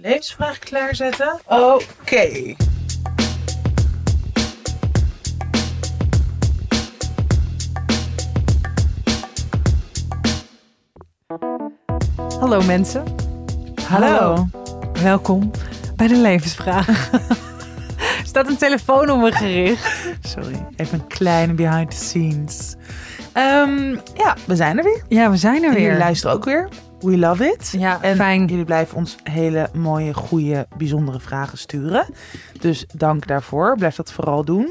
Levensvraag klaarzetten. Oké. Hallo mensen. Hallo. Welkom bij de levensvraag. Staat een telefoon om me gericht. Sorry, even een kleine behind the scenes. Ehm, ja, we zijn er weer. Ja, we zijn er En jullie weer. luisteren ook weer. We love it. Ja, En fijn. jullie blijven ons hele mooie, goede, bijzondere vragen sturen. Dus dank daarvoor. Blijf dat vooral doen.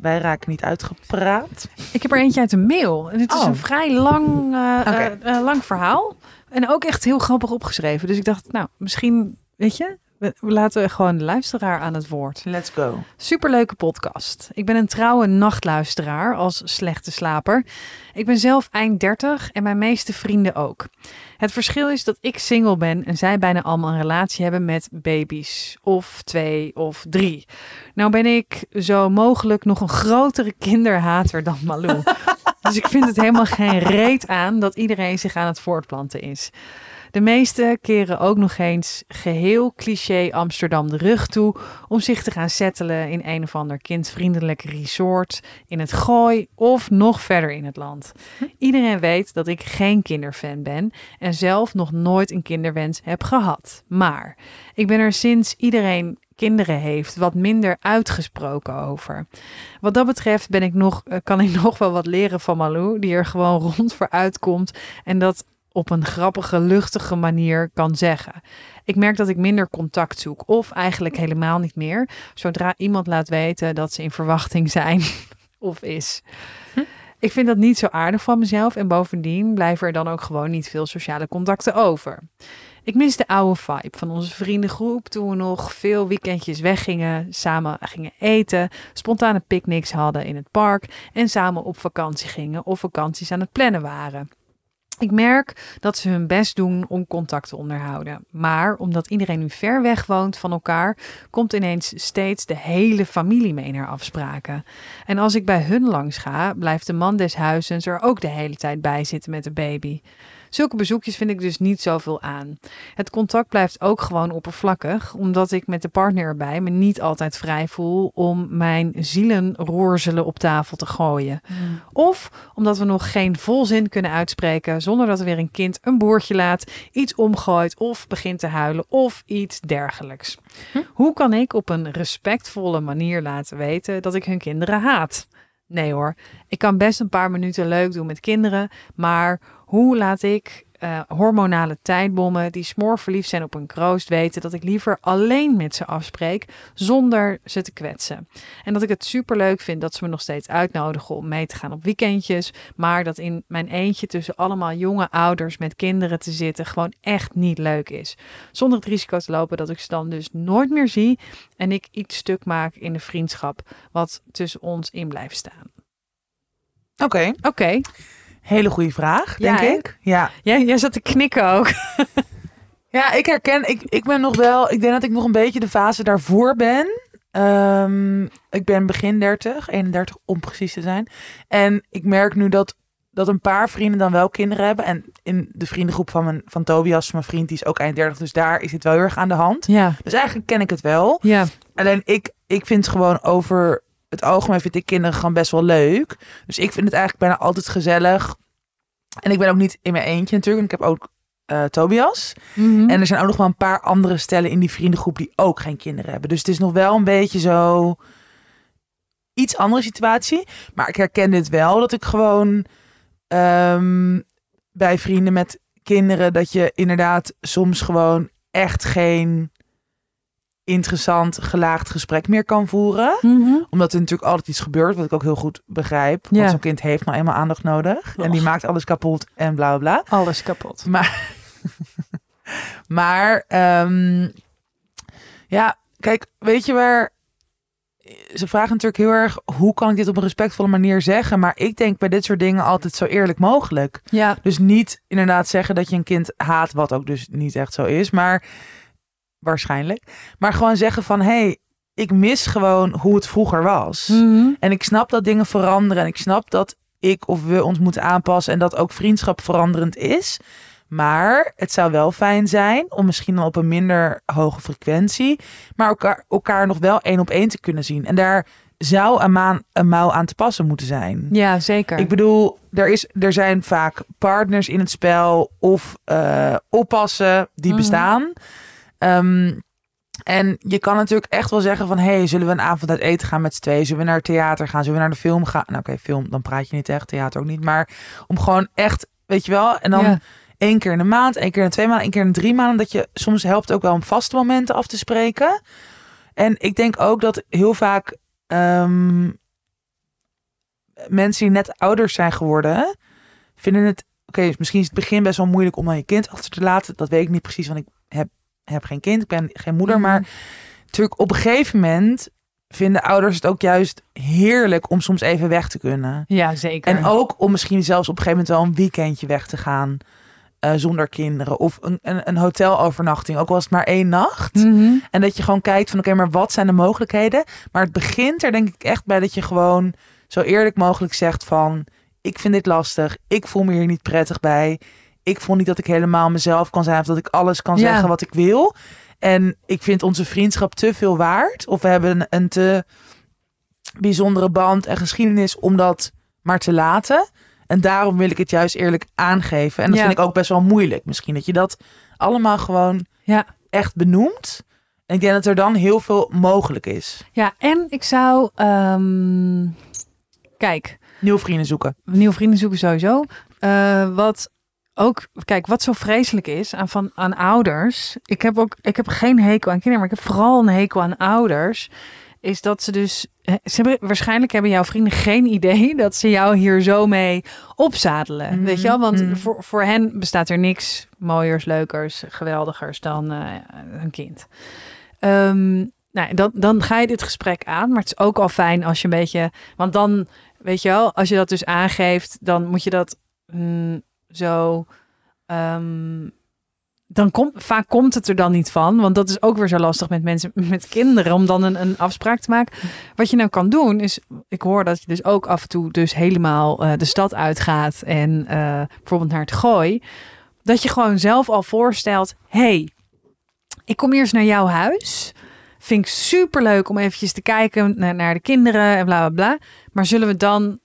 Wij raken niet uitgepraat. Ik heb er eentje uit de mail. En het is Oh. een vrij lang, eh, eh, eh, lang verhaal. En ook echt heel grappig opgeschreven. Dus ik dacht, nou, misschien, weet je, we, laten gewoon de luisteraar aan het woord. Let's go. Superleuke podcast. Ik ben een trouwe nachtluisteraar als slechte slaper. Ik ben zelf eind 30 en mijn meeste vrienden ook. Het verschil is dat ik single ben en zij bijna allemaal een relatie hebben met baby's. Of twee of drie. Nou ben ik zo mogelijk nog een grotere kinderhater dan Malou. dus ik vind het helemaal geen reet aan dat iedereen zich aan het voortplanten is. De meesten keren ook nog eens geheel cliché Amsterdam de rug toe om zich te gaan settelen in een of ander kindvriendelijk resort in het Gooi of nog verder in het land. Iedereen weet dat ik geen kinderfan ben en zelf nog nooit een kinderwens heb gehad. Maar ik ben er sinds iedereen kinderen heeft wat minder uitgesproken over. Wat dat betreft ben ik nog, eh, kan ik nog wel wat leren van Malou, die er gewoon rond voor uitkomt en dat op een grappige, luchtige manier kan zeggen. Ik merk dat ik minder contact zoek, of eigenlijk helemaal niet meer, zodra iemand laat weten dat ze in verwachting zijn of is. Ik vind dat niet zo aardig van mezelf en bovendien blijven er dan ook gewoon niet veel sociale contacten over. Ik mis de oude vibe van onze vriendengroep toen we nog veel weekendjes weggingen, samen gingen eten, spontane picknicks hadden in het park en samen op vakantie gingen of vakanties aan het plannen waren. Ik merk dat ze hun best doen om contact te onderhouden. Maar omdat iedereen nu ver weg woont van elkaar, komt ineens steeds de hele familie mee naar afspraken. En als ik bij hun langs ga, blijft de man des huizens er ook de hele tijd bij zitten met de baby. Zulke bezoekjes vind ik dus niet zoveel aan. Het contact blijft ook gewoon oppervlakkig, omdat ik met de partner erbij me niet altijd vrij voel om mijn zielenroerzelen op tafel te gooien. Of omdat we nog geen volzin kunnen uitspreken zonder dat er weer een kind een boertje laat, iets omgooit of begint te huilen of iets dergelijks. Hoe kan ik op een respectvolle manier laten weten dat ik hun kinderen haat? Nee hoor, ik kan best een paar minuten leuk doen met kinderen, maar hoe laat ik eh, hormonale tijdbommen die smoorverliefd zijn op een kroost weten dat ik liever alleen met ze afspreek zonder ze te kwetsen? En dat ik het superleuk vind dat ze me nog steeds uitnodigen om mee te gaan op weekendjes, maar dat in mijn eentje tussen allemaal jonge ouders met kinderen te zitten gewoon echt niet leuk is. Zonder het risico te lopen dat ik ze dan dus nooit meer zie en ik iets stuk maak in de vriendschap wat tussen ons in blijft staan. Oké, Oké, hele goede vraag, denk ik. Ja. jij, jij zat te knikken ook. Ja, ik herken, ik, ik ben nog wel, ik denk dat ik nog een beetje de fase daarvoor ben. Ehm, ik ben begin 30, 31 om precies te zijn. En ik merk nu dat, dat een paar vrienden dan wel kinderen hebben. En in de vriendengroep van, mijn, van Tobias, mijn vriend, die is ook eind 30. Dus daar is het wel heel erg aan de hand. Ja, Dus eigenlijk ken ik het wel. ja. Alleen ik, ik vind gewoon over het algemeen vind ik kinderen gewoon best wel leuk. Dus ik vind het eigenlijk bijna altijd gezellig. En ik ben ook niet in mijn eentje natuurlijk. Ik heb ook eh, Tobias. Mhm. En er zijn ook nog wel een paar andere stellen in die vriendengroep die ook geen kinderen hebben. Dus het is nog wel een beetje zo iets andere situatie. Maar ik herken dit wel dat ik gewoon ehm, bij vrienden met kinderen dat je inderdaad soms gewoon echt geen interessant gelaagd gesprek meer kan voeren. Mhm. Omdat er natuurlijk altijd iets gebeurt, wat ik ook heel goed begrijp. Ja. Want zo'n kind heeft nou eenmaal aandacht nodig. En die maakt alles kapot en bla bla bla. Alles kapot. Maar, maar ehm, ja, kijk, weet je waar... Ze vragen natuurlijk heel erg, hoe kan ik dit op een respectvolle manier zeggen? Maar ik denk bij dit soort dingen altijd zo eerlijk mogelijk. Ja, Dus niet inderdaad zeggen dat je een kind haat, wat ook dus niet echt zo is. Maar waarschijnlijk. Maar gewoon zeggen van, hey, ik mis gewoon hoe het vroeger was. Mhm. En ik snap dat dingen veranderen. En ik snap dat ik of we ons moeten aanpassen. En dat ook vriendschap veranderend is. Maar het zou wel fijn zijn om misschien dan op een minder hoge frequentie, maar elkaar, elkaar nog wel één op één te kunnen zien. En daar zou een, maan, een mouw aan te passen moeten zijn. Ja, zeker. Ik bedoel, er, is, er zijn vaak partners in het spel of eh, oppassen die Mhm. bestaan. Ehm, en je kan natuurlijk echt wel zeggen van... hey, zullen we een avond uit eten gaan met z'n tweeën? Zullen we naar het theater gaan? Zullen we naar de film gaan? Nou oké, film, dan praat je niet echt. Theater ook niet. Maar om gewoon echt, weet je wel... En dan Ja. één keer in de maand, één keer in de twee maanden... één keer in de drie maanden. Dat je soms helpt ook wel om vaste momenten af te spreken. En ik denk ook dat heel vaak... ehm, mensen die net ouders zijn geworden... vinden het... Oké, misschien is het begin best wel moeilijk om dan je kind achter te laten. Dat weet ik niet precies, want ik heb, heb geen kind. Ik ben geen moeder, Mhm. maar natuurlijk op een gegeven moment vinden ouders het ook juist heerlijk om soms even weg te kunnen. Ja, zeker. En ook om misschien zelfs op een gegeven moment wel een weekendje weg te gaan eh, zonder kinderen. Of een, een, een hotelovernachting, ook al was het maar één nacht. Mhm. En dat je gewoon kijkt van oké, maar wat zijn de mogelijkheden? Maar het begint er denk ik echt bij dat je gewoon zo eerlijk mogelijk zegt van... ik vind dit lastig, ik voel me hier niet prettig bij. Ik voel niet dat ik helemaal mezelf kan zijn... of dat ik alles kan Ja. zeggen wat ik wil. En ik vind onze vriendschap te veel waard. Of we hebben een, een te bijzondere band en geschiedenis om dat maar te laten. En daarom wil ik het juist eerlijk aangeven. En dat Ja. vind ik ook best wel moeilijk misschien. Dat je dat allemaal gewoon Ja. echt benoemt. En ik denk dat er dan heel veel mogelijk is. Ja, en ik zou... ehm, kijk, Nieuwe vrienden zoeken. nieuwe vrienden zoeken sowieso. Eh, wat ook, kijk, wat zo vreselijk is aan, van, aan ouders. Ik heb ook, ik heb geen hekel aan kinderen, maar ik heb vooral een hekel aan ouders. Is dat ze dus, ze hebben, waarschijnlijk hebben jouw vrienden geen idee dat ze jou hier zo mee opzadelen. Mhm, Weet je wel? Want mhm. voor, voor hen bestaat er niks mooiers, leukers, geweldigers dan eh, een kind. Ehm, nou, dan, dan ga je dit gesprek aan. Maar het is ook al fijn als je een beetje. Want dan, weet je wel, als je dat dus aangeeft, dan moet je dat mm, zo. ehm, dan komt vaak komt het er dan niet van. Want dat is ook weer zo lastig met mensen met kinderen. Om dan een, een afspraak te maken. Wat je nou kan doen, is. Ik hoor dat je dus ook af en toe dus helemaal eh, de stad uitgaat. En eh, bijvoorbeeld naar het gooi. Dat je gewoon zelf al voorstelt. hey, ik kom eerst naar jouw huis. Vind ik super leuk om eventjes te kijken naar, naar de kinderen en bla bla bla. Maar zullen we dan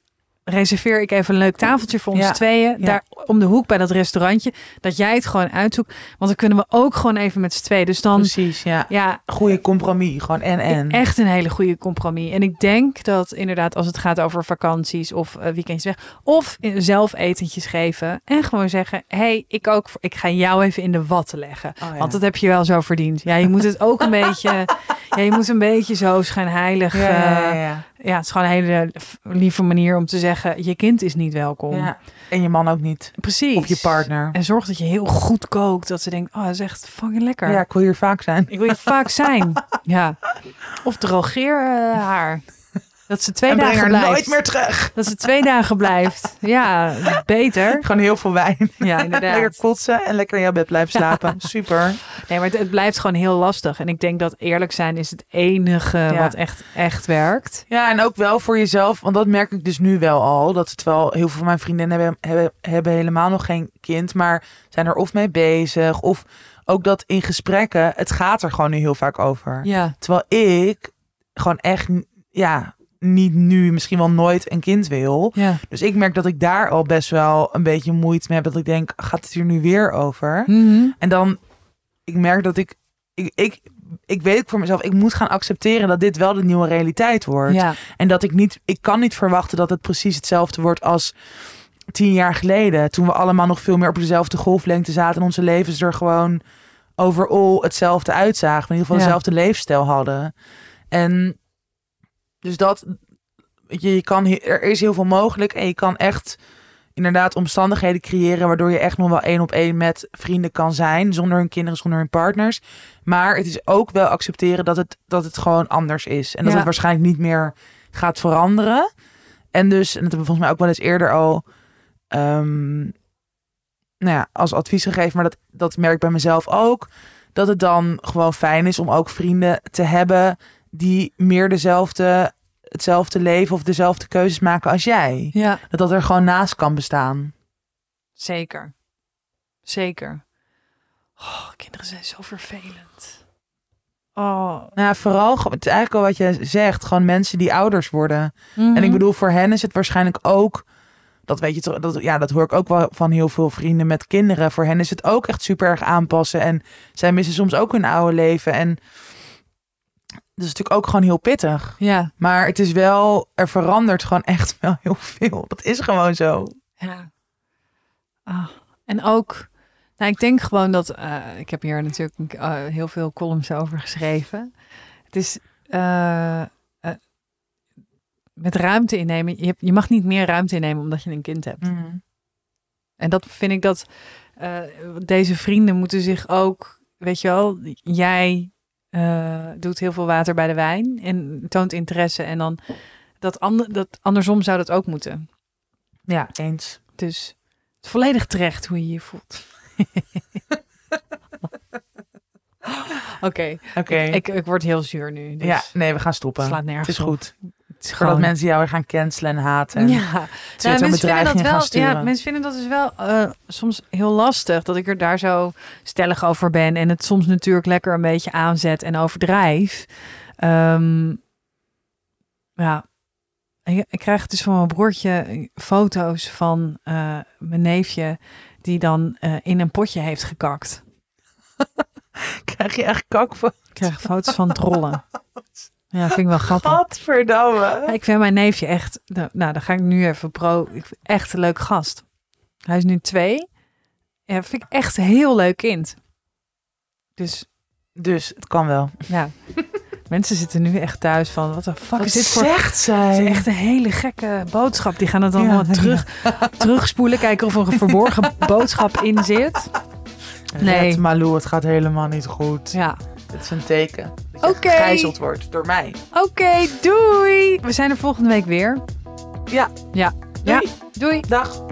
reserveer ik even een leuk tafeltje voor ons Ja, tweeën ja. daar om de hoek bij dat restaurantje, dat jij het gewoon uitzoekt, want dan kunnen we ook gewoon even met z'n tweeën. Dus dan Precies, ja. ja, Goede compromis. Gewoon en en. echt een hele goede compromis. En ik denk dat inderdaad als het gaat over vakanties of eh, weekendjes weg, of zelf etentjes geven en gewoon zeggen, hey, ik ook, ik ga jou even in de watten leggen. Oh. Want dat heb je wel zo verdiend. Ja, je moet het ook een beetje. Ja, je moet een beetje zo schijnheilig. ja, ja, ja, eh, ja. ja, het is gewoon een hele lieve manier om te zeggen: je kind is niet welkom. En je man ook niet. Precies. Of je partner. En zorg dat je heel goed kookt. Dat ze denkt: oh, dat is echt fucking lekker. Ja, ik wil hier vaak zijn. Ik wil je vaak zijn. Ja. Of drogeer eh, haar. Dat ze twee en dagen haar blijft. nooit meer terug. Dat ze twee dagen blijft. Ja, beter. Gewoon heel veel wijn. Ja, inderdaad. Lekker kotsen en lekker in jouw bed blijven slapen. Super. Nee, maar het, het blijft gewoon heel lastig. En ik denk dat eerlijk zijn is het enige Ja. wat echt, echt werkt. Ja, en ook wel voor jezelf. Want dat merk ik dus nu wel al. Dat terwijl heel veel van mijn vriendinnen hebben, hebben, hebben helemaal nog geen kind. Maar zijn er of mee bezig. Of ook dat in gesprekken. Het gaat er gewoon nu heel vaak over. Ja. Terwijl ik gewoon echt, ja, niet nu, misschien wel nooit een kind wil. Ja. Dus ik merk dat ik daar al best wel een beetje moeite mee heb. Dat ik denk, gaat het hier nu weer over? Mhm. En dan, ik merk dat ik, ik, ik, ik weet voor mezelf, ik moet gaan accepteren dat dit wel de nieuwe realiteit wordt. Ja. En dat ik niet, ik kan niet verwachten dat het precies hetzelfde wordt als tien jaar geleden. Toen we allemaal nog veel meer op dezelfde golflengte zaten en onze levens er gewoon overal hetzelfde uitzagen. In ieder geval Ja. dezelfde leefstijl hadden. En dus dat, weet je, je kan, er is heel veel mogelijk en je kan echt inderdaad omstandigheden creëren waardoor je echt nog wel één op één met vrienden kan zijn, zonder hun kinderen, zonder hun partners. Maar het is ook wel accepteren dat het, dat het gewoon anders is. En dat Ja. het waarschijnlijk niet meer gaat veranderen. En dus, en dat hebben we volgens mij ook wel eens eerder al ehm, nou ja, als advies gegeven, maar dat, dat merk ik bij mezelf ook. Dat het dan gewoon fijn is om ook vrienden te hebben die meer dezelfde, hetzelfde leven of dezelfde keuzes maken als jij. Ja. Dat dat er gewoon naast kan bestaan. Zeker. Zeker. Oh, kinderen zijn zo vervelend. Oh. Nou, vooral, gewoon- het is eigenlijk al wat je zegt, gewoon mensen die ouders worden. Mhm. En ik bedoel, voor hen is het waarschijnlijk ook, dat weet je toch, dat, ja, dat hoor ik ook wel van heel veel vrienden met kinderen. Voor hen is het ook echt super erg aanpassen. En zij missen soms ook hun oude leven. En dat is natuurlijk ook gewoon heel pittig. Ja. Maar het is wel, er verandert gewoon echt wel heel veel. Dat is gewoon zo. Ja. Ah, en ook, nou, ik denk gewoon dat, eh, ik heb hier natuurlijk eh, heel veel columns over geschreven. Het is eh, met ruimte innemen. Je, hebt, je mag niet meer ruimte innemen omdat je een kind hebt. En dat vind ik dat deze vrienden moeten zich ook, weet je wel, jij eh, doet heel veel water bij de wijn en toont interesse. En dan dat, ander, dat andersom zou dat ook moeten. Ja, eens. Dus het is volledig terecht hoe je je voelt. Oké, Oké. ik, ik word heel zuur nu. Dus Ja, nee, we gaan het stoppen. slaat Het nergens is op. goed. Voordat mensen jou weer gaan cancelen en haten. En ja, Ja, mensen vinden dat wel. Ja, mensen vinden dat dus wel eh, soms heel lastig dat ik er daar zo stellig over ben en het soms natuurlijk lekker een beetje aanzet en overdrijf. Ehm, ja, ik, krijg dus van mijn broertje foto's van eh, mijn neefje die dan eh, in een potje heeft gekakt. Krijg je echt kak van. Ik krijg foto's van trollen. Ja, vind ik wel grappig. Gadverdamme. Ja, Ik vind mijn neefje echt, nou, nou, dan ga ik nu even pro. Echt een leuk gast. Hij is nu twee. Ja, vind ik echt een heel leuk kind. Dus Dus het kan wel. ja, mensen zitten nu echt thuis van, wat de fuck Wat is dit voor... zegt Het is zij? echt een hele gekke boodschap. Die gaan het Ja, allemaal terug, terugspoelen, kijken of er een verborgen boodschap in zit. Nee. Red Malou, het gaat helemaal niet goed. Ja, Het is een teken. Dat je gegijzeld wordt door mij. oké, doei. We zijn er volgende week weer. Ja. Ja, ja. Doei. Dag.